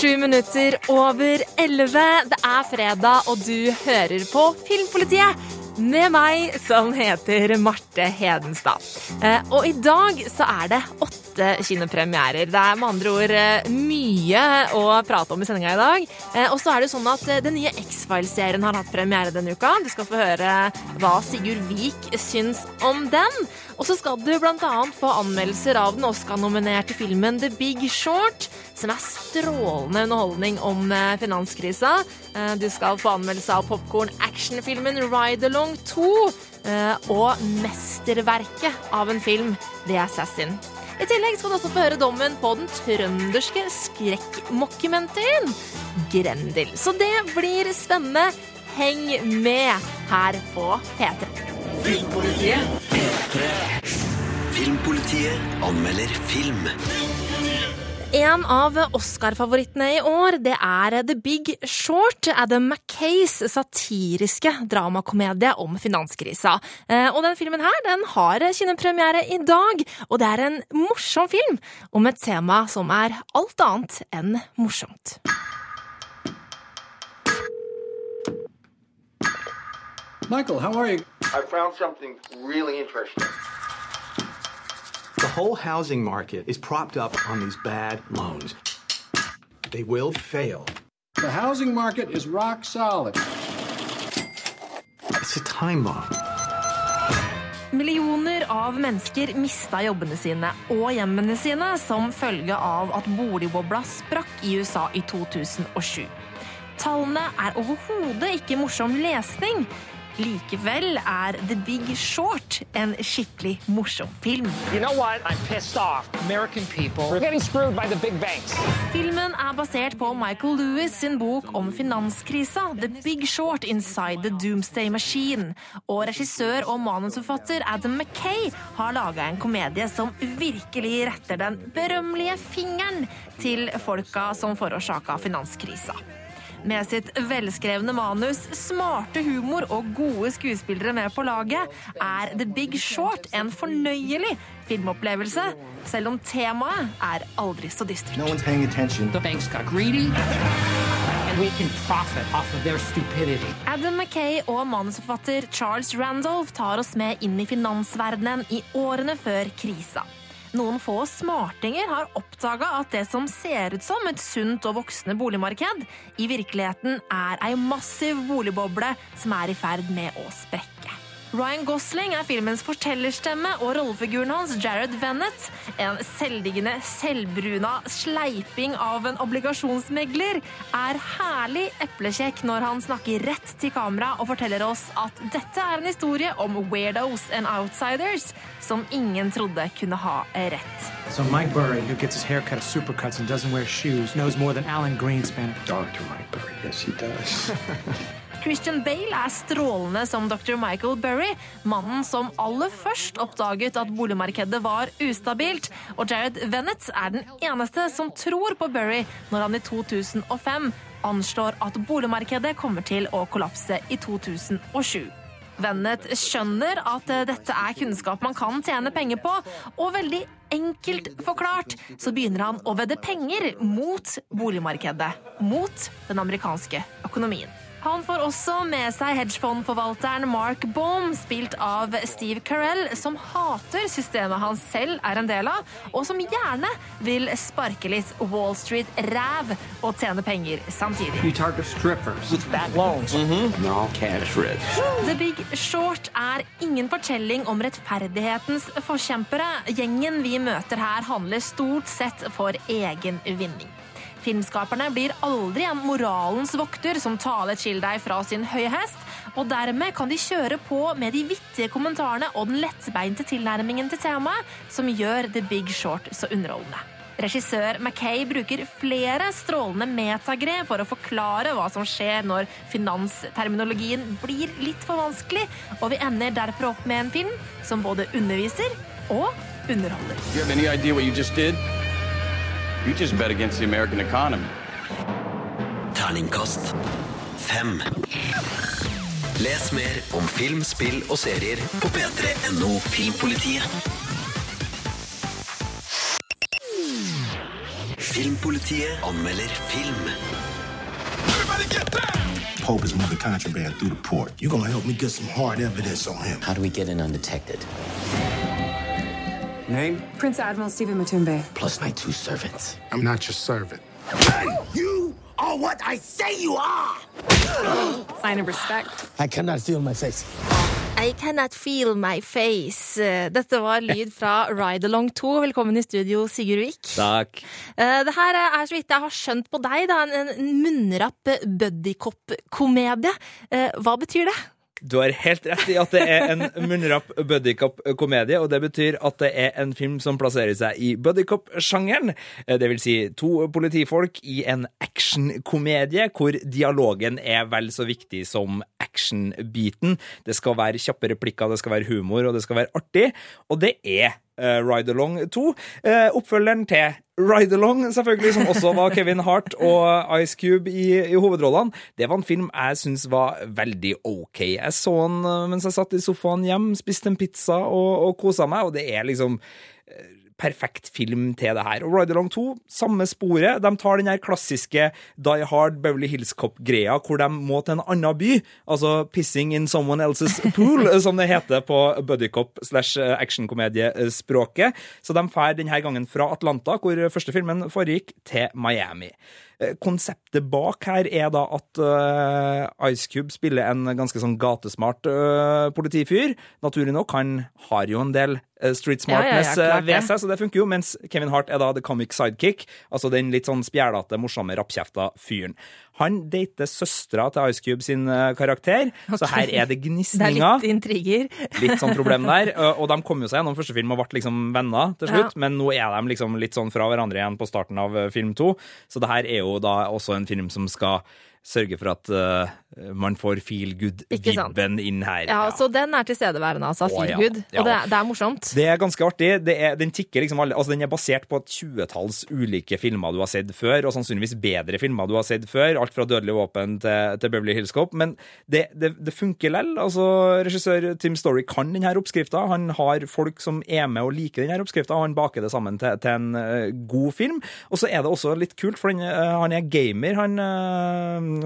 Sju minutter over elleve. Det er fredag, og du hører på Filmpolitiet. Med meg, som heter Marte Hedenstad. Eh, og i dag så er det åtte kinopremierer. Det er med andre ord eh, mye å prate om i sendinga i dag. Eh, og så er det sånn at den nye X-Files-serien har hatt premiere denne uka. Du skal få høre hva Sigurd Vik syns om den. Og så skal du annet få anmeldelser av den Oscar-nominerte filmen The Big Short, som er strålende underholdning om finanskrisa. Du skal få anmeldelse av popkorn-actionfilmen Ride Along 2 og mesterverket av en film, The Assassin. I tillegg skal du også få høre dommen på den trønderske skrekkmockumentaryen Grendel. Så det blir spennende. Heng med her på P3. Filmpolitiet P3. Filmpolitiet anmelder film. En av Oscar-favorittene i år det er The Big Short, Adam Mackays satiriske dramakomedie om finanskrisa. Og den filmen her den har kinopremiere i dag, og det er en morsom film om et tema som er alt annet enn morsomt. Michael, how are you? I found something really interesting. The whole housing market is propped up on these bad loans. They will fail. The housing market is rock solid. It's a time bomb. Millioner av mennesker mista jobbene sine og hjemmene sine som følge av at boligbobla sprakk i USA i 2007. Tallene er overhodet ikke morsom lesning. Likevel er The Big Short en skikkelig morsom film. You know what? I'm pissed off. American people are getting screwed by the big banks. Filmen er basert på Michael Lewis sin bok om finanskrisa, The Big Short Inside the Doomsday Machine. Og regissør og manusforfatter Adam Mackay har laga en komedie som virkelig retter den berømmelige fingeren til folka som forårsaka finanskrisa. Med sitt velskrevne manus, smarte humor og gode skuespillere med på laget, er The Big Short en fornøyelig filmopplevelse, selv om temaet er aldri så dystert. No. Adam Mackay og manusforfatter Charles Randolph tar oss med inn i finansverdenen i årene før krisa. Noen få smartinger har oppdaga at det som ser ut som et sunt og voksende boligmarked, i virkeligheten er ei massiv boligboble som er i ferd med å sprekke. Ryan Gosling er filmens fortellerstemme, og rollefiguren hans, Jared Vennett, en selvdiggende, selvbruna sleiping av en obligasjonsmegler, er herlig eplekjekk når han snakker rett til kamera og forteller oss at dette er en historie om weirdos and outsiders som ingen trodde kunne ha rett. So Mike Burry, who gets his hair cut at Supercuts and doesn't wear shoes, knows more than Alan Greenspan. Dr. Mike Burry, yes, he does. Christian Bale er strålende som dr. Michael Burry, mannen som aller først oppdaget at boligmarkedet var ustabilt. Og Jared Vennett er den eneste som tror på Burry når han i 2005 anslår at boligmarkedet kommer til å kollapse i 2007. Vennett skjønner at dette er kunnskap man kan tjene penger på, og veldig enkelt forklart så begynner han å vedde penger mot boligmarkedet, mot den amerikanske økonomien. Han får også med seg hedgefondforvalteren Mark Baum, spilt av Steve Carell, som hater systemet han selv er en del av, og som gjerne vil sparke litt Wall Street-ræv og tjene penger samtidig. You target strippers with bad loans. no, cash rich. The Big Short er ingen fortelling om rettferdighetens forkjempere. Gjengen vi møter her, handler stort sett for egen vinning. Filmskaperne blir aldri en moralens vokter som taler til deg fra sin høye hest, og dermed kan de kjøre på med de vittige kommentarene og den lettbeinte tilnærmingen til temaet som gjør The Big Short så underholdende. Regissør Mackay bruker flere strålende metagrep for å forklare hva som skjer når finansterminologien blir litt for vanskelig, og vi ender derfor opp med en film som både underviser og underholder. You just just bet against the American economy. Terningkast fem. Les mer om film, spill og serier på p3.no Filmpolitiet. Filmpolitiet anmelder film. Pope is moving contraband through the port. You're gonna help me get some hard evidence on him. How do we get in undetected? Name? Prince Admiral Stephen Matumbe. Plus my two servants. I'm not your servant. You are what I say you are! Sign of respect. I cannot feel my face. I cannot feel my face. Dette var lyd fra Ride Along 2. Velkommen i studio, Sigurd Vik. Takk. Eh, Det her er, så vidt jeg har skjønt på deg, da, en en munnrapp buddycop-komedie. Eh, Hva betyr det? Du har helt rett i at det er en munnrapp buddycop-komedie, og det betyr at det er en film som plasserer seg i buddycop-sjangeren. Eh, Det vil si to politifolk i en actionkomedie hvor dialogen er vel så viktig som action-biten. Det skal være kjappe replikker, det skal være humor, og det skal være artig. Og det er Ride Along 2. eh, oppfølgeren til Ride Along, selvfølgelig, som også var Kevin Hart og Ice Cube i, i hovedrollene. Det var en film jeg syns var veldig OK. Jeg så den eh, mens jeg satt i sofaen hjem, spiste en pizza og, og kosa meg, og det er liksom eh, perfekt film til det her. Og Ride Along 2, samme sporet. De tar den her klassiske Die Hard Beverly Hills Cop-greia, hvor de må til en annen by. Altså pissing in someone else's pool, som det heter på buddycop slash actionkomediespråket. Så de drar denne gangen fra Atlanta, hvor første filmen foregikk, til Miami. Eh, Konseptet bak her er da at eh, Ice Cube spiller en ganske sånn gatesmart eh, politifyr. Naturlig nok, han har jo en del street Ja, ja, ja, smartness ved seg, så det funker jo. Mens Kevin Hart er da the comic sidekick, altså den litt sånn spjælete, morsomme, rappkjefta fyren. Han dater søstera til Ice Cube sin karakter, karakter, så her er det Det er gnisninger. litt intriger. Litt sånn problem der. Og og de kom jo seg gjennom første film og ble liksom venner til slutt, Ja. men nå er de liksom litt sånn fra hverandre igjen på starten av eh, film to. Så det her er jo da også en film som skal sørge for at uh, man får feel good-vibben inn her. Ja, Så den er tilstedeværende, altså. Å, ja. Feel good. Ja. Og det, er- det er morsomt. Det er ganske artig. Det er, den tikker liksom alle, altså den er basert på et tjuetalls ulike filmer du har sett før, og sannsynligvis bedre filmer du har sett før. Alt fra Dødelig våpen til, til Beverly Hills Cop. Men det, det, det funker lell. Altså, regissør Tim Story kan denne oppskrifta. Han har folk som er med og liker denne oppskrifta, og han baker det sammen til, til en uh, god film. Og så er det også litt kult, for den, uh, han er gamer, han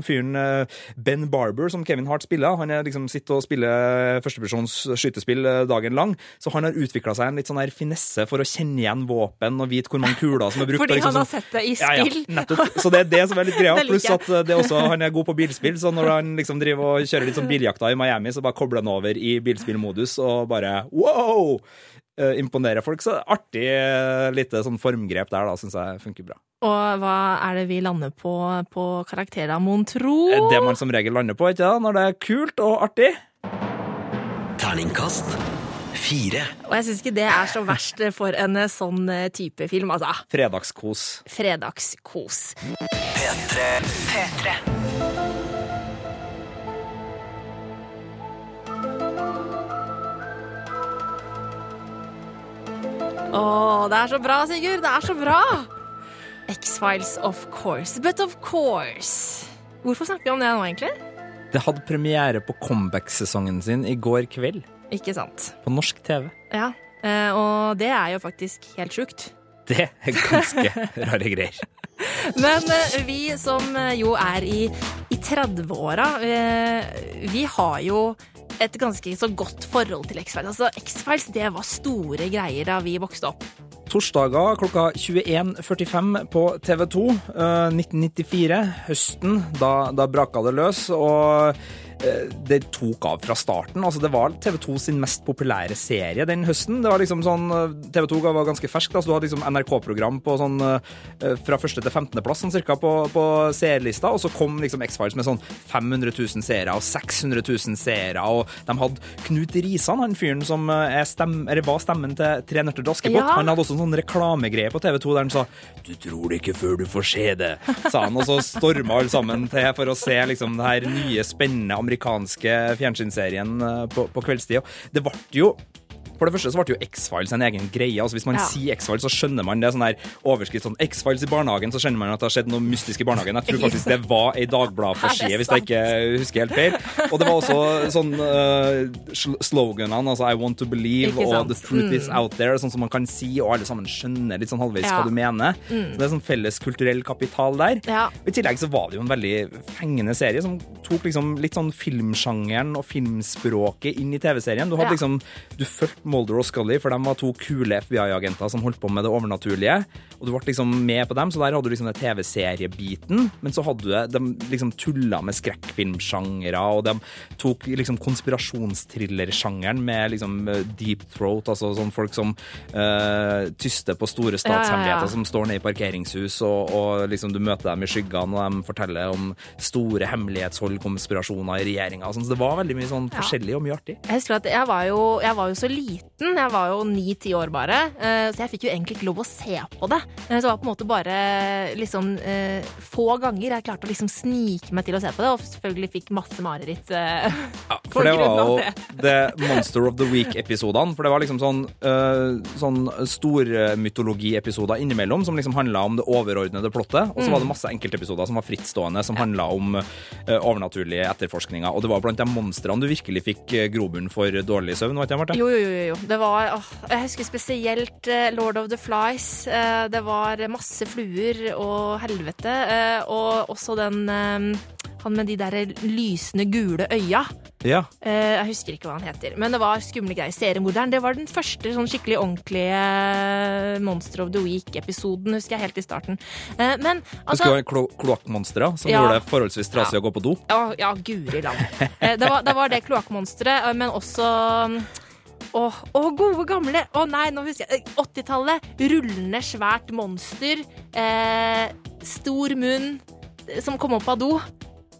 fyren eh, Ben Barber, som Kevin Hart spiller. Han er liksom sitter og spiller førstepersons skytespill eh, dagen lang, så han har utvikla seg en litt sånn her finesse for å kjenne igjen våpen og vite hvor mange kuler som er brukt. Fordi liksom han har sånn- sett det i Ja, ja, spill. nettopp. Så det er det som er litt greia. Pluss at eh, det er også, han er god på bilspill, så når han liksom driver og kjører litt sånn biljakta i Miami, så bare kobler han over i bilspillmodus og bare wow! Eh, Imponerer folk. Så artig eh, lite sånn formgrep der, da, syns jeg funker bra. Og hva er det vi lander på på karakterer, mon tro? Eh, Det man som regel lander på, ikke da, Når det er kult og artig. Terningkast fire. Og jeg syns ikke det er så verst for en sånn type film, altså. Fredagskos. Fredagskos. P3. P3. Å, det er så bra, Sigurd. Det er så bra! X-Files, of course. But of course. Hvorfor snakker vi om det nå, egentlig? Det hadde premiere på comeback-sesongen sin i går kveld. Ikke sant. På norsk TV. Ja, eh, og det er jo faktisk helt sjukt. Det er ganske rare greier. Men eh, vi som jo er i, i 30-åra, eh, vi har jo et ganske så godt forhold til X-Files. Altså, X-Files det var store greier da vi vokste opp. Torsdager klokka 21.45 på TV 2. 1994, høsten, da, da braka det løs. Og det tok av fra starten. Altså, det var TV 2 sin mest populære serie den høsten. Det var liksom sånn, eh, TV 2 var ganske fersk. Da, så du hadde liksom NRK-program på sånn eh, fra første til 15. plass sånn cirka på, på seerlista. Og så kom liksom X-Files med sånn 500 000 seere og 600 000 seere. Og de hadde Knut Risan, han fyren som eh, er stem, var stemmen til Tre nøtter til Askepott. Ja. Han hadde også en sånn reklamegreie på TV 2 der han sa 'Du tror det ikke før du får se det', sa han. Og så storma alle sammen til for å se liksom det her nye, spennende amerikanske fjernsynsserien eh, på, på kveldstid. Det ble jo for det første så ble jo X-Files en egen greie. altså Hvis man Ja. sier X-Files, så skjønner man det. sånn der overskrift sånn X-Files i barnehagen, så skjønner man at det har skjedd noe mystisk i barnehagen. Jeg tror faktisk det var ei Dagbladet-forside, hvis jeg ikke husker helt feil. Og det var også sånn uh, sloganene, altså I want to believe og? The truth is Mm. out there, sånn som man kan si, og alle sammen skjønner litt sånn halvveis Ja. hva du mener. Mm. Så det er sånn felles kulturell kapital der. Ja. I tillegg så var det jo en veldig fengende serie som tok liksom litt sånn filmsjangeren og filmspråket inn i TV-serien. Du hadde liksom, du fulgte Mulder og Scully, for de var to kule FBI-agenter som holdt på med det overnaturlige. Og du ble liksom med på dem, så der hadde du liksom den TV-seriebiten. Men så hadde du de liksom tulla med skrekkfilmsjangere, og de tok liksom konspirasjonstrillersjangeren med liksom eh, deep throat, altså sånn folk som uh, tyster på store Ja, ja, ja. som står nede i parkeringshus, og, og liksom du møter dem i skyggene, og de forteller om store hemmelighetshold, konspirasjoner i regjeringa. Sånn, så det var veldig mye sånn forskjellig og mye artig. Jeg husker at jeg var jo, jeg var jo så liten, jeg var jo ni-ti år bare, eh, så jeg fikk jo egentlig ikke lov å se på det. Eh, Så det var på en måte bare liksom eh, få ganger jeg klarte å liksom snike meg til å se på det, og selvfølgelig fikk masse mareritt. Ja, For det var jo det. det Monster of the Week-episodene. For det var liksom sånn, sånn stormytologiepisoder innimellom som liksom handla om det overordnede plottet. Og så Mm. var det masse enkeltepisoder som var frittstående, som handla om overnaturlige etterforskninger. Og det var blant de monstrene du virkelig fikk grobunn for dårlig søvn, var ikke det, Marte? Jo, jo, jo, jo. Det var, åh, jeg husker spesielt eh, Lord of the Flies. Eh, det var masse fluer og helvete. eh, og også den Han med de der lysende gule øya. Ja. Jeg husker ikke hva han heter, men det var skumle greier. Seriemorderen. Det var den første sånn skikkelig ordentlige Monster of the Week-episoden, husker jeg helt i starten. Men Husker altså du klo kloakkmonsteret som Ja. gjorde det forholdsvis trasig å gå på do? Ja, ja guri land. Det, var, det var det kloakkmonsteret, men også å, å, gode gamle Å nei, nå husker jeg. Eh, 80-tallet. Rullende, svært monster. Eh, stor munn eh, som kom opp av do.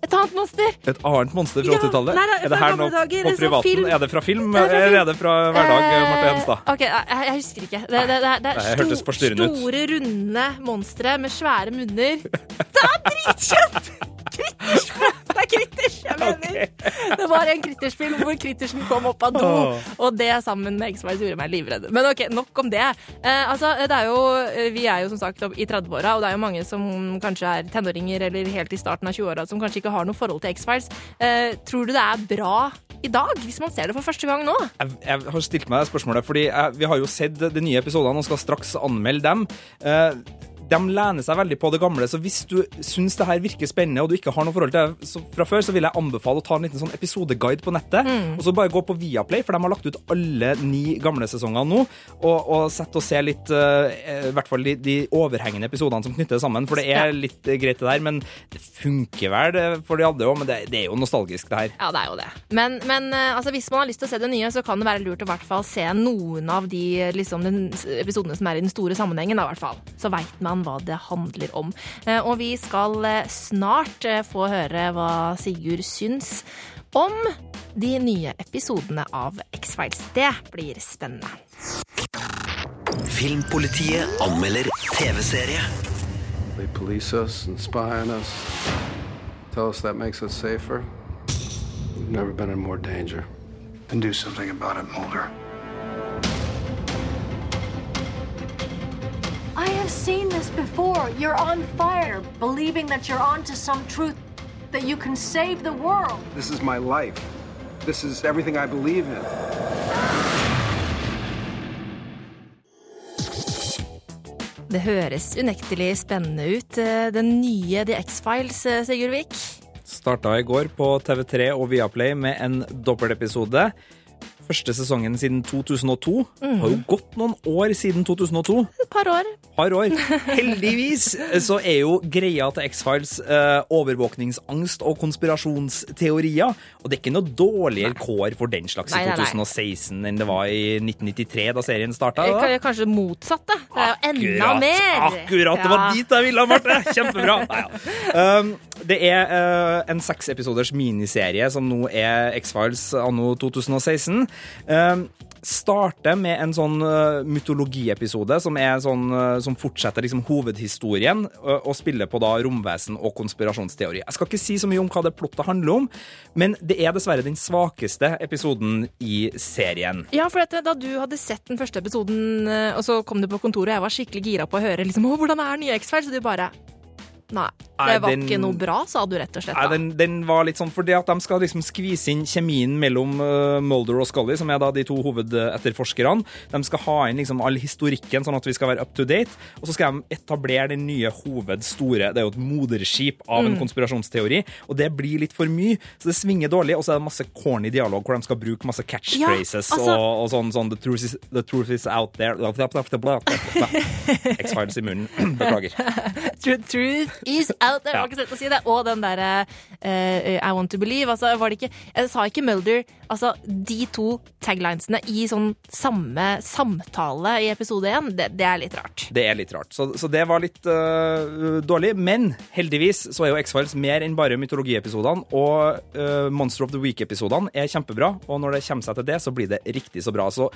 Et annet monster! Et annet monster fra 80-tallet? nei, nei, Er det her nå dager, på sånn privaten? film. Er det fra film, Det er fra eller er det fra hverdag, Marte Henstad? Eh, ok, jeg, jeg husker ikke. Det, det, det, er sto- store, runde monstre med svære munner. Det er dritkjøtt! Kritters! Det er kritters, jeg mener. Det var en krittersfilm hvor krittersen kom opp av do, oh. og det sammen med X-Files gjorde meg livredd. Men ok, nok om det. Eh, altså, det er jo, vi er jo som sagt i 30-åra, og det er jo mange som kanskje er tenåringer eller helt i starten av 20-åra som kanskje ikke har noe forhold til X-Files. Eh, tror du det er bra i dag, hvis man ser det for første gang nå? Jeg, jeg har stilt meg det spørsmålet, fordi jeg, vi har jo sett de nye episodene og skal straks anmelde dem. Eh, de lener seg veldig på det gamle, så hvis du syns det her virker spennende, og du ikke har noe forhold til det fra før, så vil jeg anbefale å ta en liten sånn episodeguide på nettet. Og så bare gå på Viaplay, for de har lagt ut alle ni gamle sesonger nå, og, og sett og se litt uh, I hvert fall de, de overhengende episodene som knytter det sammen, for det er litt eh, greit det der, men det funker vel for de andre òg, men det, det er jo nostalgisk, det her. Ja, det er jo det. Men, men altså, hvis man har lyst til å se det nye, så kan det være lurt å i hvert fall se noen av de liksom, den, episodene som er i den store sammenhengen. Da, i hvert fall. Så veit man hva det handler om. Eh, og vi skal eh, snart eh, få høre hva Sigurd syns om de nye episodene av X-Files. Det blir spennende. Filmpolitiet anmelder TV-serie. They police us and spy on us. Tell us that makes us safer. We've never been in more danger. And do something about it, Mulder. I have seen this before. You're on fire, believing that you're onto some truth, that you can save the world. This is my life. This is everything I believe in. Det høres unektelig spennende ut. Eh, Den nye The X-Files, eh, Sigurd Vik. Starta i går på TV3 og Viaplay med en dobbeltepisode. Første sesongen siden 2002. Det har jo gått noen år siden 2002. Et par år. Par år. Heldigvis så er jo greia til X-Files eh, overvåkningsangst og konspirasjonsteorier. Og det er ikke noe dårligere kår for den slags Nei, i nei, nei. 2016 enn det var i 1993, da serien starta. Eh, Kanskje motsatt, da. Det er jo enda Akkurat, mer. Akkurat! Det var Ja. dit jeg ville, Marte! Kjempebra! Nei, ja. um, det er uh, en seksepisoders miniserie som nå er X-Files anno 2016. Um, starter med en sånn uh, mytologiepisode som, sånn, uh, som fortsetter liksom hovedhistorien, uh, og spiller på da romvesen og konspirasjonsteori. Jeg skal ikke si så mye om hva det plottet handler om, men det er dessverre den svakeste episoden i serien. Ja, for dette, Da du hadde sett den første episoden, eh, og så kom du på kontoret, og jeg var skikkelig gira på å høre liksom, «Å, hvordan er nye X-Files, så du bare Nei, det var den- ikke noe bra, sa du rett og slett. Nei, den, den var litt sånn fordi at de skal liksom skvise inn kjemien mellom uh, Mulder og Scully, som er da de to hovedetterforskerne. De skal ha inn liksom all historikken, sånn at vi skal være up to date. Og så skal de etablere den nye hovedstore Det er jo et moderskip av en Mm. konspirasjonsteori, og det blir litt for mye, så det svinger dårlig. Og så er det masse corny dialog hvor de skal bruke masse catchphrases Ja, altså- og, og sånn, sånn the, truth is, the truth is out there. X-Files i munnen. Beklager. Truth, is out there. Ja. har ikke sett å si det. Og den derre uh, I want to believe. Altså, var det ikke Jeg sa ikke Mulder. Altså, de to taglinesene i sånn samme samtale i episode én, det, det er litt rart. Det er litt rart. Så, så det var litt uh, dårlig. Men heldigvis så er jo X-Files mer enn bare mytologiepisodene. Og uh, Monster of the Week-episodene er kjempebra. Og når det kommer seg til det, så blir det riktig så bra. Så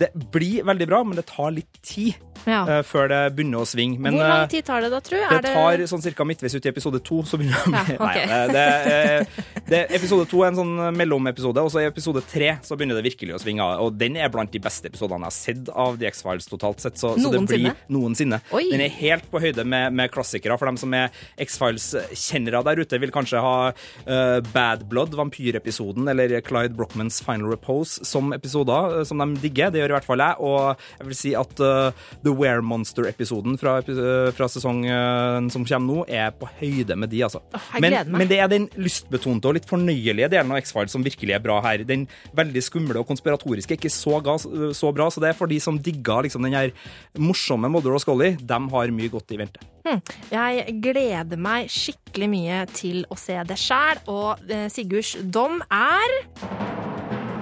det blir veldig bra, men det tar litt tid Ja. uh, før det begynner å svinge. Men Hvor lang tid tar det da, tru? det tar sånn cirka midtveis ut i episode to, så begynner jeg Ja, ok. Nei, det, det, det, Episode to er en sånn mellomepisode, og så i episode tre så begynner det virkelig å svinge av. Og den er blant de beste episodene jeg har sett av The X-Files totalt sett. Så, så det blir Noensinne? Oi. Den er helt på høyde med, med klassikere. For dem som er X-Files-kjennere der ute, vil kanskje ha uh, Bad Blood, vampyrepisoden, eller Clyde Brockmans Final Repose som episoder eh, som de digger. Det gjør i hvert fall jeg. Og jeg vil si at uh, The Were Monster-episoden fra, eh, fra sesongen som kommer nå, er på høyde med de, altså. Oh, men, men det er den lystbetonte og litt fornøyelige delen av X-Files som virkelig er bra her. Den veldig skumle og konspiratoriske er ikke så, ga, så bra, så det er for de som digger liksom, den her morsomme Mother og Scully. De har mye godt i vente. Hmm. Jeg gleder meg skikkelig mye til å se det sjæl, og eh, Sigurds dom er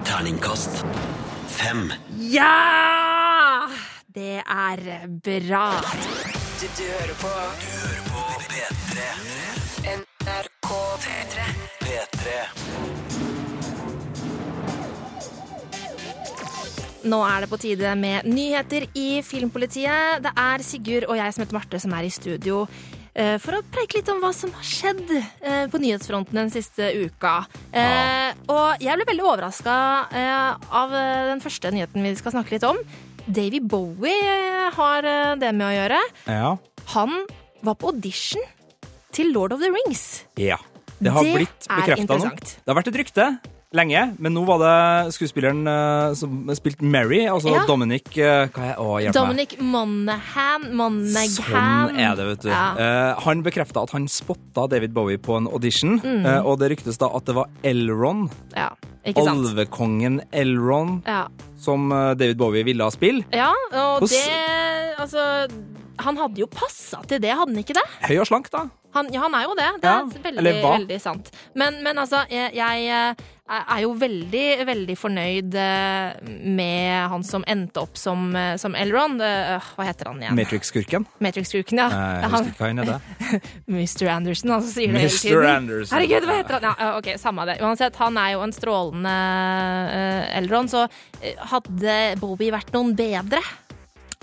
Terningkast fem. Ja! Det er bra. Du, du hører på Du hører på P3. NRK P3. P3. Nå er det på tide med nyheter i Filmpolitiet. Det er Sigurd og jeg som heter Marte som er i studio eh, for å preike litt om hva som har skjedd eh, på nyhetsfronten den siste uka. Eh, og jeg ble veldig overraska av eh, den første nyheten vi skal snakke litt om. Davy Bowie har det med å gjøre. Ja. Han var på audition til Lord of the Rings. ja. Det har Det blitt bekrefta nå. Det har vært et rykte lenge, men nå var det skuespilleren uh, som spilte Mary, altså Ja. Dominic uh, Hva er Å. Dominic Monaghan. Monaghan. Sånn er det, vet du. Ja. Uh, han bekrefta at han spotta David Bowie på en audition, Mm. og det ryktes da at det var Elron, ja. Alvekongen Elron, Ja. som David Bowie ville spille. Ja, og Hos, det Altså, han hadde jo passa til det, hadde han ikke det? Høy og slank, da. Han, ja, han er jo det. Det Ja, er veldig, eller hva? veldig sant. Men, men altså, jeg, jeg eh, er jo veldig, veldig fornøyd eh, med han som endte opp som, eh, som Elron. Øh, hva heter han igjen? Matrix-skurken. Matrix-skurken, ja. Ikke hva han er det. Mr. Anderson, altså sier det hele tiden. Anderson. Herregud, hva heter han? Ja, ja, ok, Samme det. Uansett, han er jo en strålende Elrond, Elron, så hadde Bobby vært noen bedre?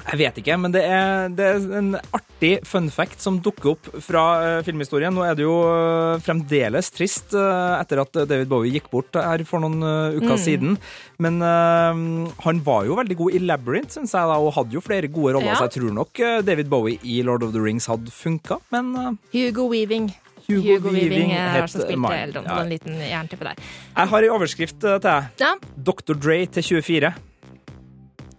Jeg vet ikke, men det er, det er en artig fun fact som dukker opp fra eh, filmhistorien. Nå er det jo eh, fremdeles trist eh, etter at David Bowie gikk bort her for noen uker Mm. siden. Men uh, han var jo veldig god i Labyrinth, syns jeg, da, og hadde jo flere gode roller. Ja. Så jeg tror nok David Bowie i Lord of the Rings hadde funka, men uh, Hugo Weaving. Hugo Weaving, Weaving som spilte ja. en liten jernteppe der. jeg har en overskrift til deg. Ja. Dr. Dre til 24.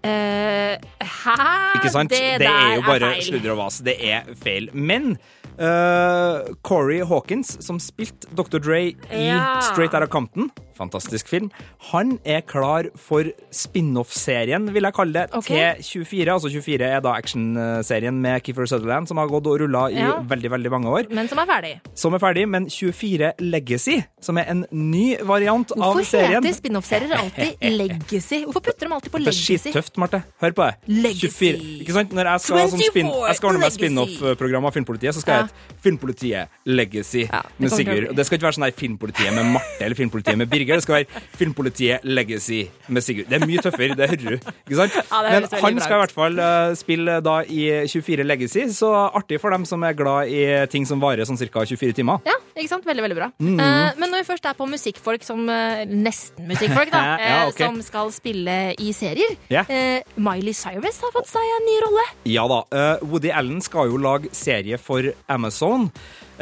Eh, hæ? Ikke sant? Det, der er jo bare sludder og vas. Det er feil. Men uh, Corey Hawkins, som spilte Dr. Dre i Ja. Straight of Compton, fantastisk film, han er klar for spin-off-serien, vil jeg kalle det, okay. til 24. Altså 24 er da actionserien med Kiefer Sutherland, som har gått og rulla i Ja. veldig, veldig mange år. Men som er ferdig. Som er ferdig, men 24 Legacy, som er en ny variant av serien Hvorfor heter spin-off-serier alltid Legacy? Hvorfor putter de alltid på Legacy? Det er skittøft, Marte. Hør på det. Legacy. 24. Ikke sant? Når jeg skal, ha sånn spin, jeg skal ordne meg spin-off-program av Filmpolitiet, så skal jeg het Filmpolitiet Legacy med til å Sigurd. Og det skal ikke være sånn her Filmpolitiet med Marte eller Filmpolitiet med Birger. Det skal være Filmpolitiet Legacy med Sigurd. Det er mye tøffere, det hører du. Ikke sant? Ja, Men han skal i hvert fall eh, spille da i 24 Legacy, så artig for dem som er glad i ting som varer sånn ca. 24 timer. Ja, ikke sant? Veldig, veldig bra. Mhm. Eh, men når vi først er på musikkfolk som eh, Nesten musikkfolk, da. Ja, okay. Som skal spille i serier. Ja. Eh, Miley Cyrus har fått seg en ny rolle. Ja da. Woody Allen skal jo lage serie for Amazon.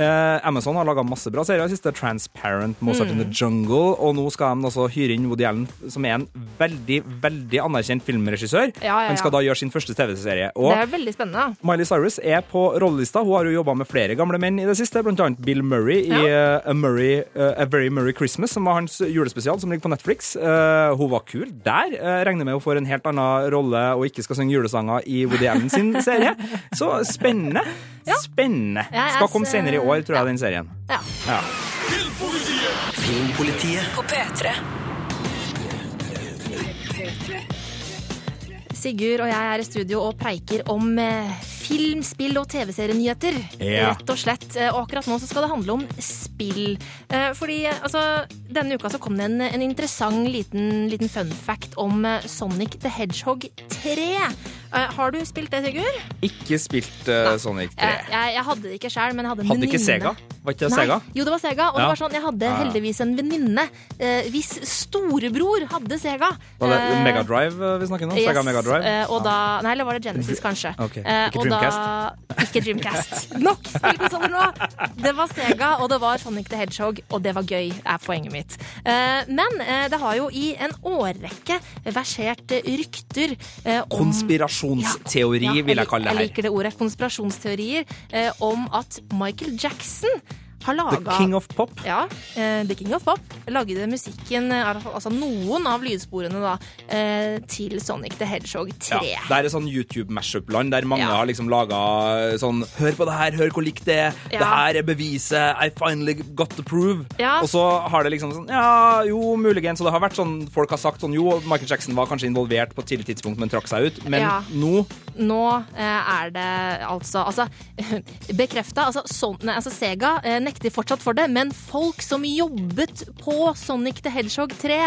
Eh, Amazon har laga masse bra serier. Siste Transparent, Mozart in the Mm. Jungle. Og nå skal de også hyre inn Woody Allen, som er en veldig veldig anerkjent filmregissør. Ja, ja, ja. Han skal da gjøre sin første TV-serie. Og Det er veldig spennende. Miley Cyrus er på rollelista. Hun har jo jobba med flere gamle menn i det siste, blant annet Bill Murray i eh, A, Murray, eh, A Very Murray Christmas, som var hans julespesial, som ligger på Netflix. Eh, hun var kul der. Uh, regner med hun får en helt annen rolle og ikke skal synge julesanger i Woody Allen sin serie. Så spennende. Spennende. Skal komme senere i år, tror jeg, den serien. Ja. Ja. Filmpolitiet På P3. Sigurd og jeg er i studio og preiker om eh, film, spill og TV-serienyheter. Ja. Rett og slett. Eh, Og akkurat nå så skal det handle om spill. Eh, Fordi altså, denne uka så kom det en, en interessant liten, liten fun fact om Sonic the Hedgehog 3. Eh, Har du spilt det, Sigurd? Ikke spilt uh, Sonic 3. Jeg, jeg, jeg hadde det ikke sjøl, men jeg hadde en venninne. Hadde ikke. Sega? Var ikke det Nei, Sega? Jo, det var Sega. Og Ja. det var sånn, jeg hadde ja. heldigvis en venninne eh, hvis storebror hadde Sega. Var det Eh, Megadrive eh, vi snakker? Sega Yes, Megadrive? eh, og da, nei, eller var det Genesis, kanskje. Okay. Eh, ikke Dreamcast? Da, ikke Dreamcast. Nok spillkonsoller nå! Det var Sega, og det var Sonic the Hedgehog, og det var gøy, er poenget mitt. Eh, men eh, det har jo i en årrekke versert eh, rykter eh, om Konspirasjonsteori, vil jeg kalle det her. Jeg liker det ordet. Konspirasjonsteorier eh, om at Michael Jackson har laga The King of Pop. Ja, Uh, The King of Pop lagde musikken, eh, altså noen av lydsporene da, uh, til Sonic the Hedgehog 3. Ja, det er et sånn YouTube-mashup-land der mange Ja. har liksom laga sånn Hør på det her, hør hvor likt det er. Ja. Det her er beviset. I finally got the prove. Og så har det liksom sånn Ja, jo, muligens. Og det har vært sånn Folk har sagt sånn Jo, Michael Jackson var kanskje involvert på et tidlig tidspunkt, men trakk seg ut. Men nå Nå eh, er det altså Altså, bekrefta. Altså, nei, altså Sega eh, nekter fortsatt for det, men folk som jobbet på Sonic the Hedgehog 3,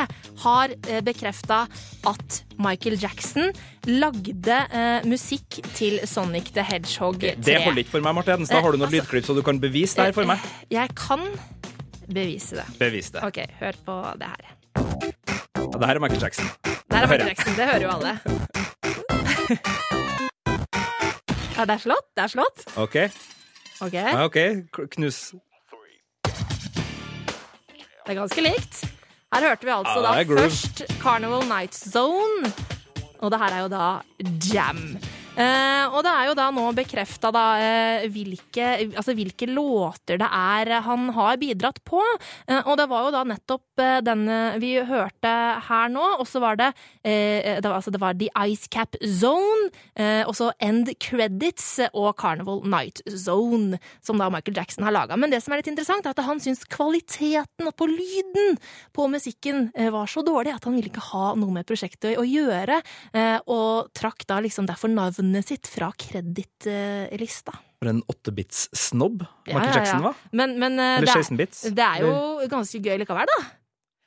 har eh, bekrefta at Michael Jackson lagde eh, musikk til Sonic the Hedgehog 3. Det holder ikke for meg, Marte Hedenstad. Har du noe Eh, altså- lydklipp så du kan bevise det her for meg? Jeg kan bevise det. Bevis det. OK, hør på det her. Ja, det her er Michael Jackson. Det her er Michael. Jackson. Det hører jo alle. Ja, det er slått. Det er slått. OK. OK. Ja, ok, Knus. Det er ganske likt. Her hørte vi altså Ja, da først Carnival Night Zone. Og det her er jo da Jam. Eh, og det er jo da nå bekrefta eh, hvilke, altså hvilke låter det er han har bidratt på. Eh, og det var jo da nettopp eh, denne vi hørte her nå. Og så var det, eh, det, var, altså det var The Ice Cap Zone, eh, og så End Credits og Carnival Night Zone, som da Michael Jackson har laga. Men det som er litt interessant, er at han syns kvaliteten på lyden på musikken eh, var så dårlig at han ville ikke ha noe med prosjektet å gjøre, eh, og trakk da liksom derfor navnet sitt fra kredittlista. For en 8-bits-snobb Ja, Michael ja, ja. Jackson var. Men, men eh, Eller 16 bits. er, det er jo ganske gøy likevel, da.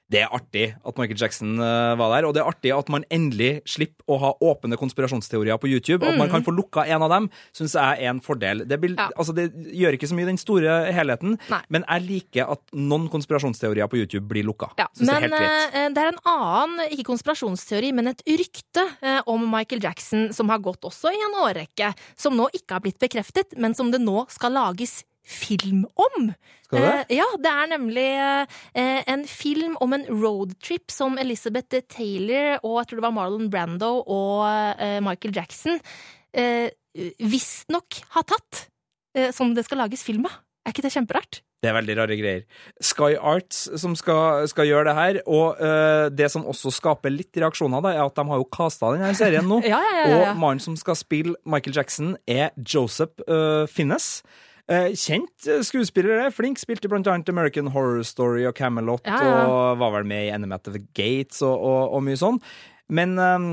Det er artig at Michael Jackson eh, var der, og det er artig at man endelig slipper å ha åpne konspirasjonsteorier på YouTube. At man Mm. kan få lukka en av dem, syns jeg er en fordel. Det, vil, altså, det gjør ikke så mye den store helheten, men jeg liker at noen konspirasjonsteorier på YouTube blir lukka. Ja, Synes det er men eh, det er en annen, ikke konspirasjonsteori, men et rykte eh, om Michael Jackson som har gått også i en årrekke, som nå ikke har blitt bekreftet, men som det nå skal lages film om. Skal det? Eh, ja, det er nemlig eh, en film om en roadtrip som Elizabeth Taylor og jeg tror det var Marlon Brando og eh, Michael Jackson eh, visstnok har tatt, eh, som det skal lages film av. Er ikke det kjemperart? Det er veldig rare greier. Sky Arts som skal, skal gjøre det her, og uh, det som også skaper litt reaksjoner, da, er at de har jo casta denne serien nå. Ja, ja, ja, ja, ja. Og mannen som skal spille Michael Jackson, er Joseph uh, Finnes. Eh, kjent eh, skuespiller, det. flink. Spilte blant annet American Horror Story og Camelot, Ja, ja. og var vel med i Enemy at the Gates og, og, og mye sånn. Men um,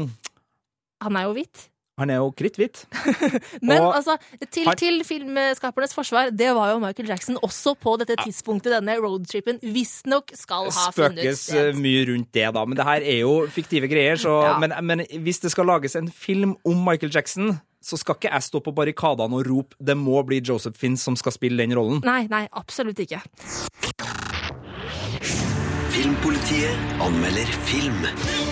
Han er jo hvit. Han er jo kritthvit. Men Og altså, til, har- til filmskapernes forsvar, det var jo Michael Jackson også på dette tidspunktet denne roadtrippen visstnok skal ha funnet spøkes sted. eh, mye rundt det, da. Men det her er jo fiktive greier. Så, Ja. men, men hvis det skal lages en film om Michael Jackson, så skal ikke jeg stå på barrikadene og rope 'det må bli Joseph Finn som skal spille den rollen'. Nei, nei, absolutt ikke. Filmpolitiet anmelder film.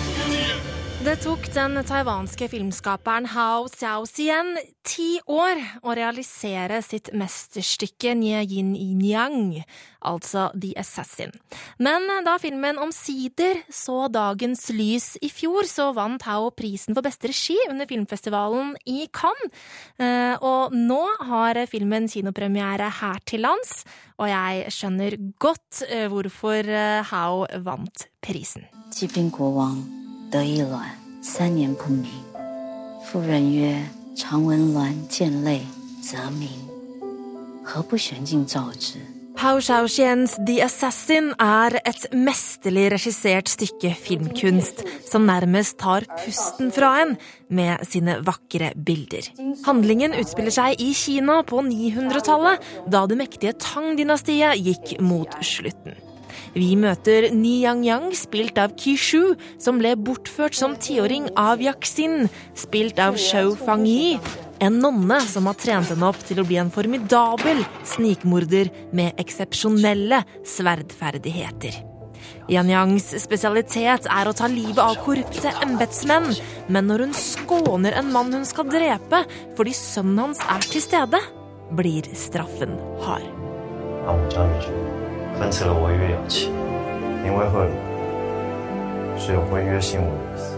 Det tok den taiwanske filmskaperen Hao Xiaoxian ti år å realisere sitt mesterstykke Nye Yin Yang, altså The Assassin. Men da filmen omsider så dagens lys i fjor, så vant Hao prisen for beste regi under filmfestivalen i Cannes. Eh, Og nå har filmen kinopremiere her til lands, og jeg skjønner godt eh, hvorfor eh, Hao vant prisen. 击兵国王 得意卵，三年不明。妇人曰：“常闻鸾见泪则明，何不悬镜照之？” Hao Xiaoxians The Assassin er et mesterlig regissert stykke filmkunst som nærmest tar pusten fra en med sine vakre bilder. Handlingen utspiller seg i Kina på 900-tallet, da det mektige Tang-dynastiet gikk mot slutten. Vi møter Ni Yang spilt av Kishu, som ble bortført som tiåring av Yaxin, spilt av Shou Fangyi. En nonne som har trent henne opp til å bli en formidabel snikmorder med eksepsjonelle sverdferdigheter. Yan Yangs spesialitet er å ta livet av korrupte embetsmenn, men når hun skåner en mann hun skal drepe fordi sønnen hans er til stede, blir straffen hard. 让我家女婿分赐了我一月有期，名为贿赂，是有违约信物的意思。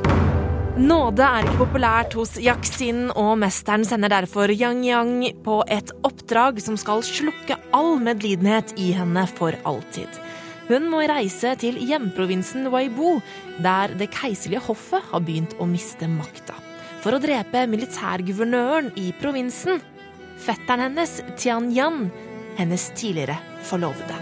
Nåde er ikke populært hos Yaxin, og mesteren sender derfor Yang Yang på et oppdrag som skal slukke all medlidenhet i henne for alltid. Hun må reise til hjemprovinsen Weibo, der det keiserlige hoffet har begynt å miste makta, for å drepe militærguvernøren i provinsen. Fetteren hennes, Tian Yan, hennes tidligere forlovede.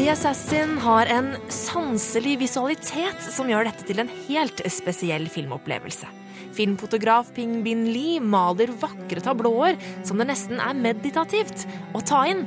The Assassin har en sanselig visualitet som gjør dette til en helt spesiell filmopplevelse. Filmfotograf Ping Bin Lee maler vakre tablåer som det nesten er meditativt å ta inn.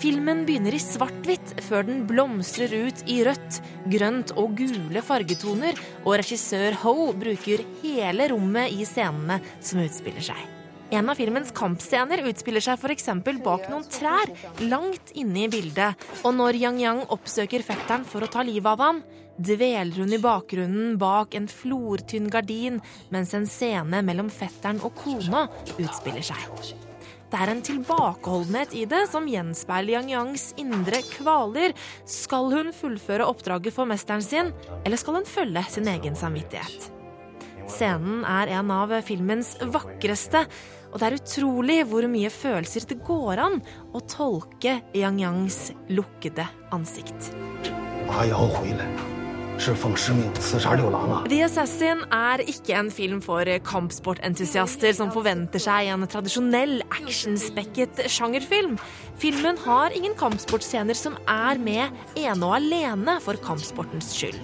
Filmen begynner i svart-hvitt før den blomstrer ut i rødt, grønt og gule fargetoner, og regissør Ho bruker hele rommet i scenene som utspiller seg. En av filmens kampscener utspiller seg f.eks. bak noen trær langt inne i bildet, og når Yang Yang oppsøker fetteren for å ta livet av ham, dveler hun i bakgrunnen bak en flortynn gardin mens en scene mellom fetteren og kona utspiller seg. Det er en tilbakeholdenhet i det som gjenspeiler Yang Yangs indre kvaler. Skal hun fullføre oppdraget for mesteren sin, eller skal hun følge sin egen samvittighet? Scenen er en av filmens vakreste, og det er utrolig hvor mye følelser det går an å tolke Yang Yangs lukkede ansikt. The Assassin er ikke en film for kampsportentusiaster som forventer seg en tradisjonell actionspekket sjangerfilm. Filmen har ingen kampsportscener som er med ene og alene for kampsportens skyld.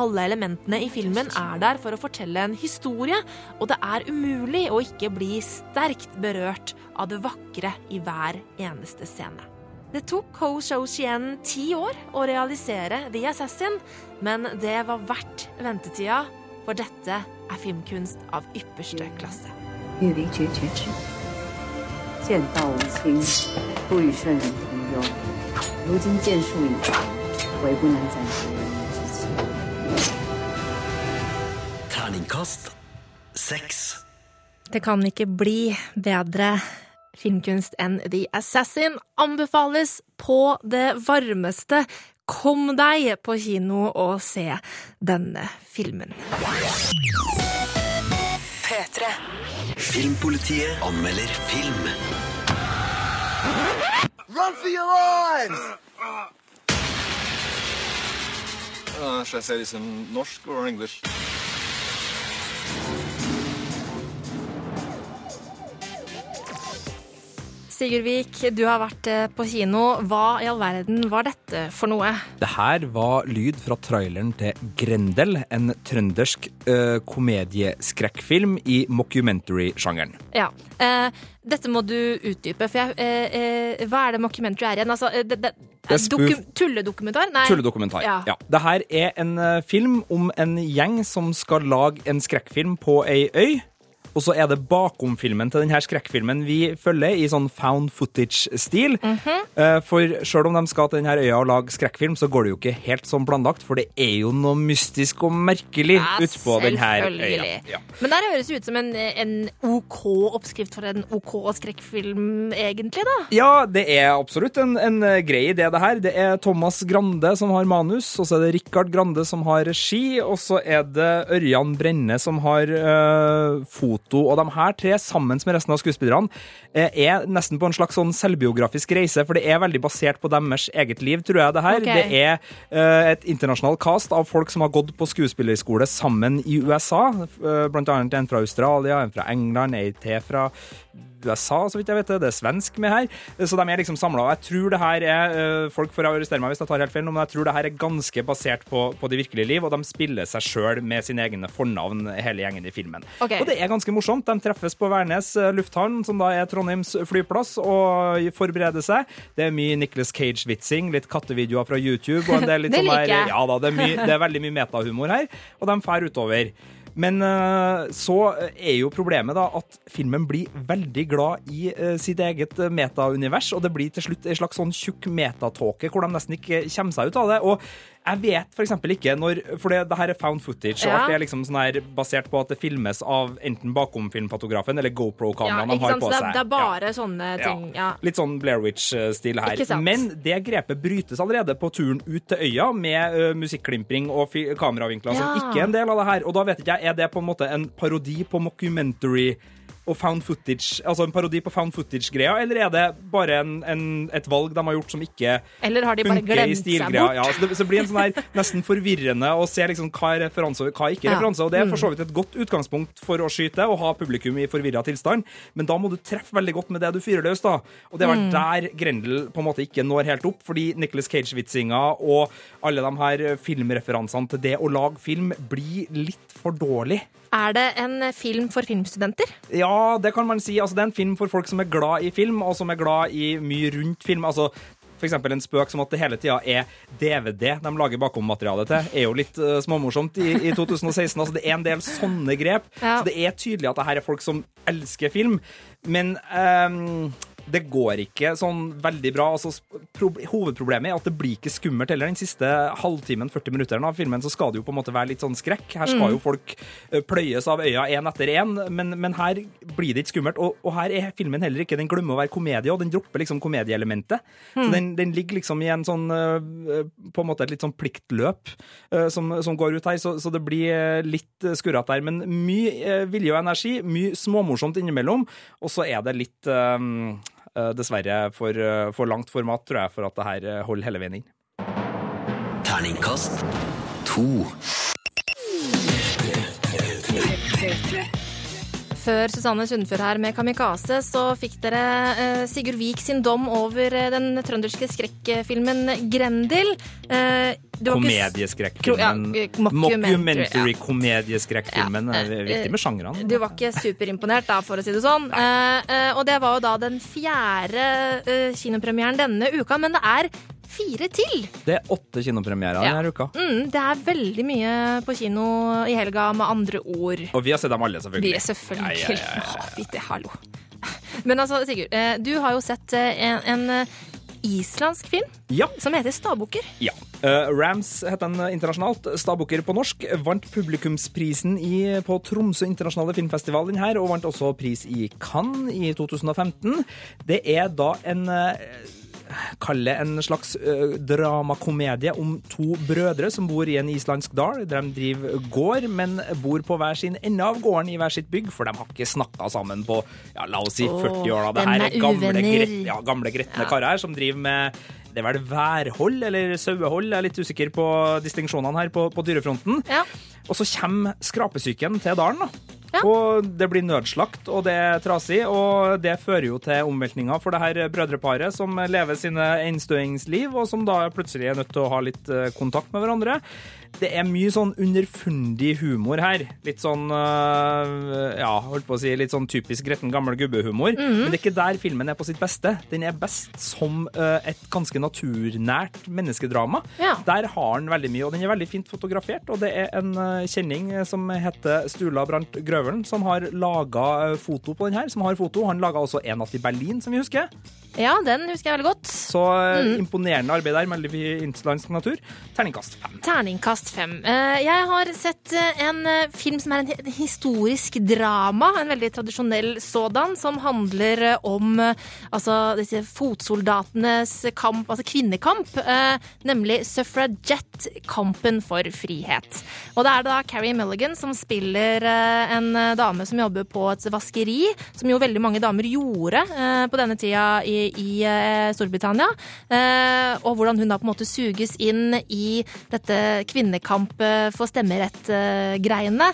Alle elementene i filmen er der for å fortelle en historie, og det er umulig å ikke bli sterkt berørt av det vakre i hver eneste scene. Det tok Ho Shou-Chien ti år å realisere The Assassin, men det var verdt ventetida, for dette er filmkunst av ypperste klasse. 欲 Terningkast seks. Det kan ikke bli bedre filmkunst enn The Assassin. Anbefales på det varmeste. Kom deg på kino og se denne filmen. P3. Filmpolitiet anmelder film. Run for your lives! Uh, should I say this in norsk or English? Sigurd Vik, du har vært eh, på kino. Hva i all verden var dette for noe? Det her var lyd fra traileren til Grendel, en trøndersk uh, komedieskrekkfilm i mockumentary-sjangeren. Ja. Uh, dette må du utdype, for jeg uh, Hva er det mockumentary er igjen? Altså, det, det, tulledokumentar? Nei. Tulledokumentar. Ja. Ja. Det her er en film om en gjeng som skal lage en skrekkfilm på ei øy. Og så er det bakom-filmen til denne skrekkfilmen vi følger i sånn found footage-stil. Mm -hmm. For sjøl om de skal til denne øya og lage skrekkfilm, så går det jo ikke helt som planlagt, for det er jo noe mystisk og merkelig Ja, utpå denne øya. Ja. Men der høres det ut som en, en OK oppskrift for en OK skrekkfilm, egentlig, da. Ja, det er absolutt en, en grei idé, det her. Det er Thomas Grande som har manus, og så er det Rikard Grande som har regi, og så er det Ørjan Brenne som har eh, foto. Og de her tre, sammen med resten av skuespillerne, eh, er nesten på en slags sånn selvbiografisk reise, for det er veldig basert på deres eget liv, tror jeg, det her. Okay. Det er eh, et internasjonalt cast av folk som har gått på skuespillerskole sammen i USA, eh, blant annet en fra Australia, en fra England, ei til fra USA, så vidt jeg vet det. Er svensk med her. Så de er liksom samla. Jeg tror det her er eh, Folk får arrestere meg hvis jeg tar helt feil, men jeg tror det her er ganske basert på, på det virkelige liv, og de spiller seg sjøl med sine egne fornavn, hele gjengen i filmen. Okay. Og det er ganske morsomt. De treffes på Værnes eh, lufthavn, som da er Trondheims flyplass, og forbereder seg. Det er mye Nicholas Cage-vitsing, litt kattevideoer fra YouTube, og en del litt sånn der. Ja da, det er, mye, det er veldig mye metahumor her, og de fær utover. Men eh, så er jo problemet da at filmen blir veldig glad i eh, sitt eget eh, metaunivers, og det blir til slutt en slags sånn tjukk metatåke hvor de nesten ikke kommer seg ut av det. Og jeg vet for eksempel ikke når For det, det her er found footage, og det er liksom sånn her basert på at det filmes av enten bakom-filmfotografen eller GoPro-kameraet de ikke har sant? på det, seg. er- det er Ja. bare sånne ting. Ja. Litt sånn Blair Witch-stil her. Men det grepet brytes allerede på turen ut til øya med uh, musikklimpring og kameravinkler som ikke er en del av det her. Og da vet ikke jeg, er det på en måte en parodi på mockumentary og found footage, altså en parodi på found footage-greia, eller er det bare en, en, et valg de har gjort som ikke Eller har de bare glemt seg bort? Ja, så det, så blir en sånn her nesten forvirrende å se liksom hva er referanse og hva er ikke Ja. referanse. Og det er for Mm. så vidt et godt utgangspunkt for å skyte og ha publikum i forvirra tilstand, men da må du treffe veldig godt med det du fyrer løs, da. Og det er vel Mm. der Grendel på en måte ikke når helt opp, fordi Nicholas Cage-vitsinga og alle de her filmreferansene til det å lage film blir litt for dårlig. Er det en film for filmstudenter? Ja, det kan man si. Altså, det er en film for folk som er glad i film, og som er glad i mye rundt film. Altså, eksempel en spøk som at det hele tida er DVD de lager bakommaterialet til, er jo litt uh, småmorsomt i, i 2016. Altså, det er en del sånne grep. Ja. Så det er tydelig at det her er folk som elsker film. Men ehm, det går ikke sånn veldig bra. Altså, hovedproblemet er at det blir ikke skummelt heller. Den siste halvtimen, 40 minutteren av filmen, så skal det jo på en måte være litt sånn skrekk. Her skal Mm. jo folk eh, pløyes av øya én etter én, men, men her blir det ikke skummelt. Og, og her er filmen heller ikke Den glemmer å være komedie, og den dropper liksom komedieelementet. Så Mm. den, den ligger liksom i en sånn eh, På en måte et litt sånn pliktløp eh, som, som går ut her, så, så det blir eh, litt eh, skurrete der. Men mye eh, vilje og energi, mye småmorsomt innimellom, og så er det litt eh, eh, Dessverre for, eh, for langt format, tror jeg, for at det her eh, holder hele veien inn. Terningkast to. Før Susanne Sundfør her med Kamikaze, så fikk dere eh, Sigurd Vik sin dom over eh, den trønderske skrekkfilmen Grendel. Komedieskrekkfilmen. ja, eh, mockumentary, ja. Mockumentary-komedieskrekkfilmen. Ja, Det er viktig med sjangrene. Du var ikke superimponert, da, for å si det sånn. Eh, og det var jo da den fjerde kinopremieren denne uka, men det er fire til. Det er åtte kinopremierer Ja. denne uka. Mm, det er veldig mye på kino i helga, med andre ord. Og vi har sett dem alle, selvfølgelig. Vi er selvfølgelig Ja, ja, ja, ja. Fitte, hallo. Men altså, Sigurd, eh, du har jo sett eh, en, en eh, islandsk film Ja. som heter Stabukker. Ja. Uh, Rams het den internasjonalt. Stabukker på norsk. Vant publikumsprisen i, på Tromsø internasjonale filmfestival den her, og vant også pris i Cannes i 2015. Det er da en eh, Kall det en slags uh, dramakomedie om to brødre som bor i en islandsk dal. De driver gård, men bor på hver sin ende av gården i hver sitt bygg, for de har ikke snakka sammen på ja, la oss si 40 år. Da. Det her er gamle, uvenner. gret, ja, gamle gretne Ja. karer som driver med det er vel værhold eller sauehold, jeg er litt usikker på distinksjonene her på, på dyrefronten. Og så kommer skrapesyken til dalen. da. Og det blir nødslakt, og det er trasig, og det fører jo til omveltninger for det her brødreparet som lever sine enstøingsliv, og som da plutselig er nødt til å ha litt eh, kontakt med hverandre. Det er mye sånn underfundig humor her. Litt sånn øh, ja, holdt på å si litt sånn typisk gretten gammel gubbehumor. -hmm. Men det er ikke der filmen er på sitt beste. Den er best som øh, et ganske naturnært menneskedrama. Ja. Der har den veldig mye, og den er veldig fint fotografert. Og det er en kjenning som heter Stula Brandt Grøvelen, som har laga øh, foto på den her. Som har foto. Han laga også En natt i Berlin, som vi husker. Ja, den husker jeg veldig godt. Så øh, Mhm. imponerende arbeid der, med vi islandsk natur. Terningkast fem. Terningkast fem. Eh, Jeg har sett eh, en eh, film som er en historisk drama. En veldig tradisjonell sådan, som handler eh, om eh, altså, disse fotsoldatenes kamp, altså kvinnekamp. eh, Nemlig suffragette-kampen for frihet. Og det er da Carrie Mulligan som spiller eh, en eh, dame som jobber på et vaskeri, som jo veldig mange damer gjorde eh, på denne tida i, i eh, Storbritannia. Eh, Og hvordan hun da på en måte suges inn i dette kvinnekamp eh, for stemmerett-greiene.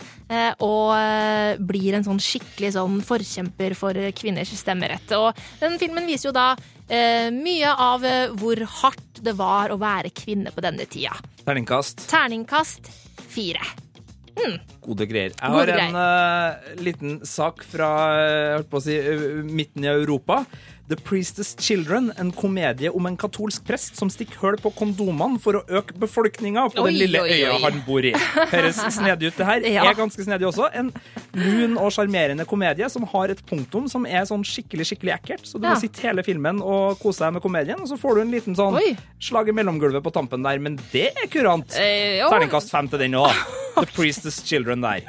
Og blir en sånn skikkelig sånn forkjemper for kvinners stemmerett. Og den filmen viser jo da eh, mye av hvor hardt det var å være kvinne på denne tida. Terningkast Terningkast fire. Mm. Gode greier. Jeg har en uh, liten sak fra å si, midten i Europa. The Priestess Children, en komedie om en katolsk prest som stikker hull på kondomene for å øke befolkninga på Oi, den lille oi, oi. øya han bor i. Høres snedig ut, det her. Ja. Er ganske snedig også. En lun og sjarmerende komedie som har et punktum som er sånn skikkelig skikkelig ekkelt. Så du Ja. må sitte hele filmen og kose deg med komedien, og så får du en liten sånn Oi. slag i mellomgulvet på tampen der. Men det er kurant. Eh. Terningkast fem til den òg. The Priestess Children der.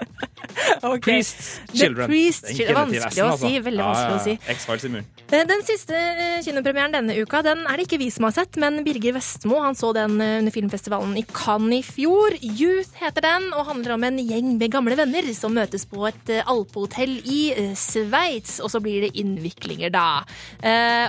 Priests Children. The Priest's Children. Vanskelig å altså. si, veldig vanskelig å si. X-Files i munnen. Eh, Den siste eh, kinopremieren denne uka den er det ikke vi som har sett, men Birger Vestmo han så den eh, under filmfestivalen i Cannes i fjor. Youth heter den, og handler om en gjeng med gamle venner som møtes på et eh, alpehotell i Sveits, og så blir det innviklinger da.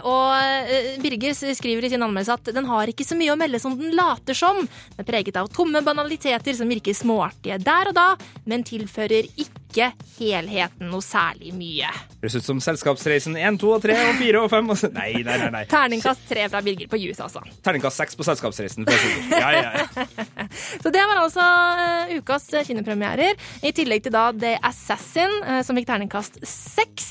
Og Birger skriver i sin anmeldelse at den har ikke så mye å melde som den later som. Den er preget av tomme banaliteter som virker småartige der og da, men tilfører ikke helheten noe særlig mye. Høres ut som Selskapsreisen 1, 2, og 3 og 4 og 5. Og. Nei, nei, nei. nei. Terningkast 3 fra Birger på Jus, altså. Terningkast 6 på Selskapsreisen. Ja, ja, ja. Så det var altså eh, ukas eh, kinopremierer. I tillegg til da The Assassin, eh, som fikk terningkast 6.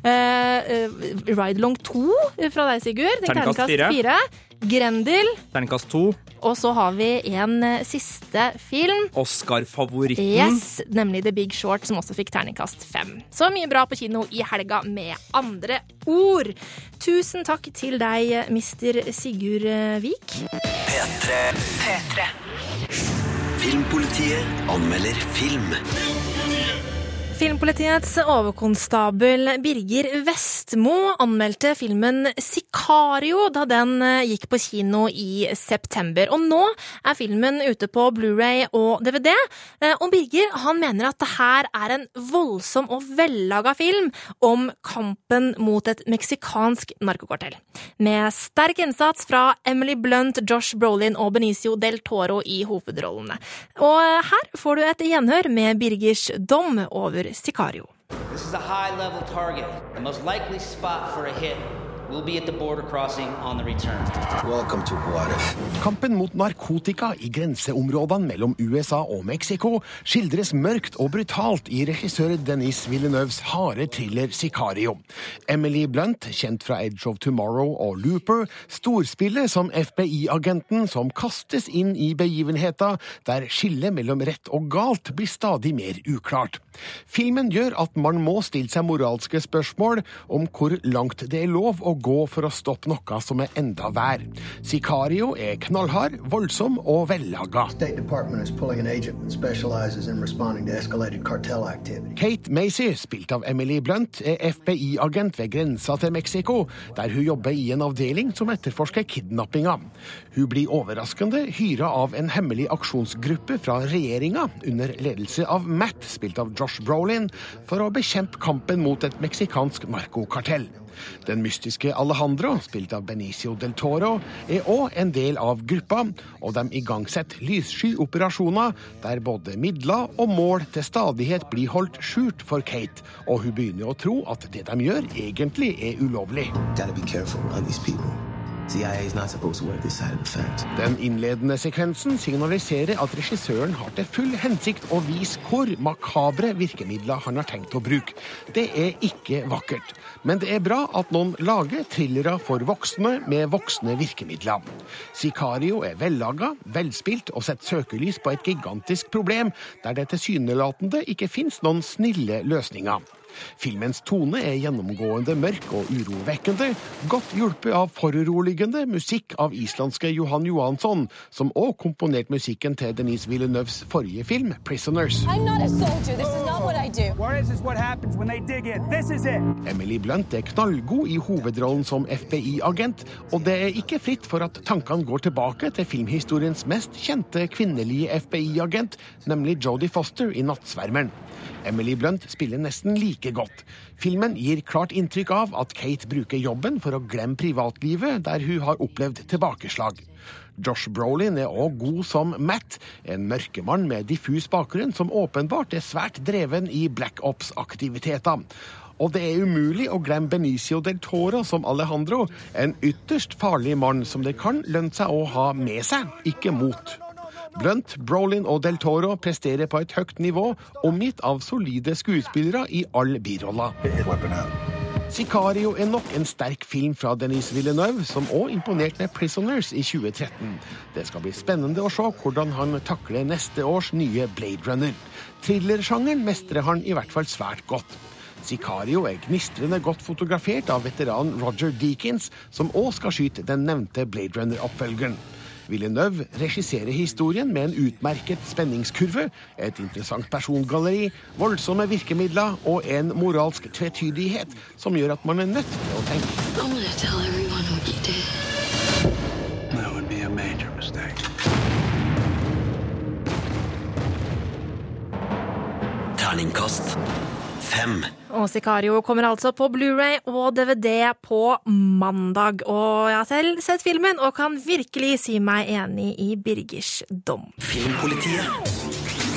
Uh, Ride Long 2 fra deg, Sigurd. Terningkast fire. fire. Grendel. Terningkast 2. Og så har vi en eh, siste film. Oscar-favoritten. Yes, nemlig The Big Short, som også fikk terningkast fem. Så mye bra på kino i helga, med andre ord. Tusen takk til deg, mister Sigurd eh, Vik. P3. P3. Filmpolitiet anmelder film. Filmpolitiets overkonstabel Birger Vestmo anmeldte filmen Sicario da den eh, gikk på kino i september. Og nå er filmen ute på Blu-ray og DVD. eh, Og Birger han mener at det her er en voldsom og vellaga film om kampen mot et meksikansk narkokartell. Med sterk innsats fra Emily Blunt, Josh Brolin og Benicio del Toro i hovedrollene. Og eh, her får du et gjenhør med Birgers dom over Sicario. This is a high level target. The most likely spot for a hit will be at the border crossing on the return. Welcome to Juarez. Kampen mot narkotika i grenseområdene mellom USA og Mexico skildres mørkt og brutalt i regissør Denis Villeneuves harde thriller Sicario. Emily Blunt, kjent fra Edge of Tomorrow og Looper, storspiller som FBI-agenten som kastes inn i begivenheter der skillet mellom rett og galt blir stadig mer uklart. Filmen gjør at man må stille seg moralske spørsmål om hvor langt det er lov å gå for å stoppe noe som er enda vær. Sicario er knallhard, voldsom og vellaga. Kate Macy, spilt av Emily Blunt, er FBI-agent ved grensa til Mexico, der hun jobber i en avdeling som etterforsker kidnappinga. Hun blir overraskende hyra av en hemmelig aksjonsgruppe fra regjeringa, under ledelse av Matt, spilt av Josh Brolin, for å bekjempe kampen mot et meksikansk narkokartell. Den mystiske Alejandro, spilt av Benicio del Toro, er òg en del av gruppa, og de igangsetter lyssky operasjoner der både midler og mål til stadighet blir holdt skjult for Kate, og hun begynner å tro at det de gjør, egentlig er ulovlig. Den innledende sekvensen signaliserer at regissøren har til full hensikt å vise hvor makabre virkemidler han har tenkt å bruke. Det er ikke vakkert, men det er bra at noen lager thrillere for voksne med voksne virkemidler. Sicario er vellaga, velspilt og setter søkelys på et gigantisk problem der det tilsynelatende ikke finnes noen snille løsninger. Filmens tone er gjennomgående mørk og urovekkende, godt hjulpet av foruroligende musikk av islandske Johan Johansson, som òg komponerte musikken til Denise Villeneuves forrige film, 'Prisoners'. I'm not a soldier. This is not do. Juarez is what happens when they dig in. This is it. Emily Blunt er knallgod i hovedrollen som FBI-agent, og det er ikke fritt for at tankene går tilbake til filmhistoriens mest kjente kvinnelige FBI-agent, nemlig Jodie Foster i 'Nattsvermeren'. Emily Blunt spiller nesten like godt. Filmen gir klart inntrykk av at Kate bruker jobben for å glemme privatlivet der hun har opplevd tilbakeslag. Josh Brolin er òg god som Matt, en mørkemann med diffus bakgrunn som åpenbart er svært dreven i Black Ops-aktiviteter. Og det er umulig å glemme Benicio del Toro som Alejandro, en ytterst farlig mann som det kan lønne seg å ha med seg, ikke mot. Blunt, Brolin og Del Toro presterer på et høyt nivå, omgitt av solide skuespillere i alle biroller. Sicario er nok en sterk film fra Denise Villeneuve, som òg imponerte 'Prisoners' i 2013. Det skal bli spennende å se hvordan han takler neste års nye Blade Runner. Thrillersjangeren mestrer han i hvert fall svært godt. Sicario er gnistrende godt fotografert av veteranen Roger Deakins, som òg skal skyte den nevnte Blade Runner-oppfølgeren. Villeneuve regisserer historien med en utmerket spenningskurve, et interessant persongalleri, voldsomme virkemidler og en moralsk tvetydighet som gjør at man er nødt til å tenke. That would be a major mistake. Terningkast fem. Og Sicario kommer altså på Blu-ray og DVD på mandag. Og jeg har selv sett filmen og kan virkelig si meg enig i Birgers dom. Filmpolitiet.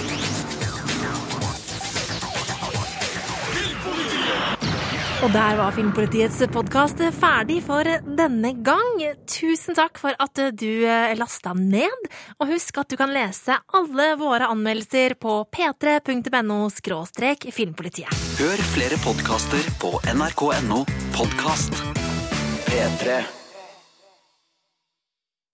Og der var Filmpolitiets podkast ferdig for denne gang. Tusen takk for at du lasta ned. Og husk at du kan lese alle våre anmeldelser på p3.no filmpolitiet. Hør flere podkaster på nrk.no podkast. P3.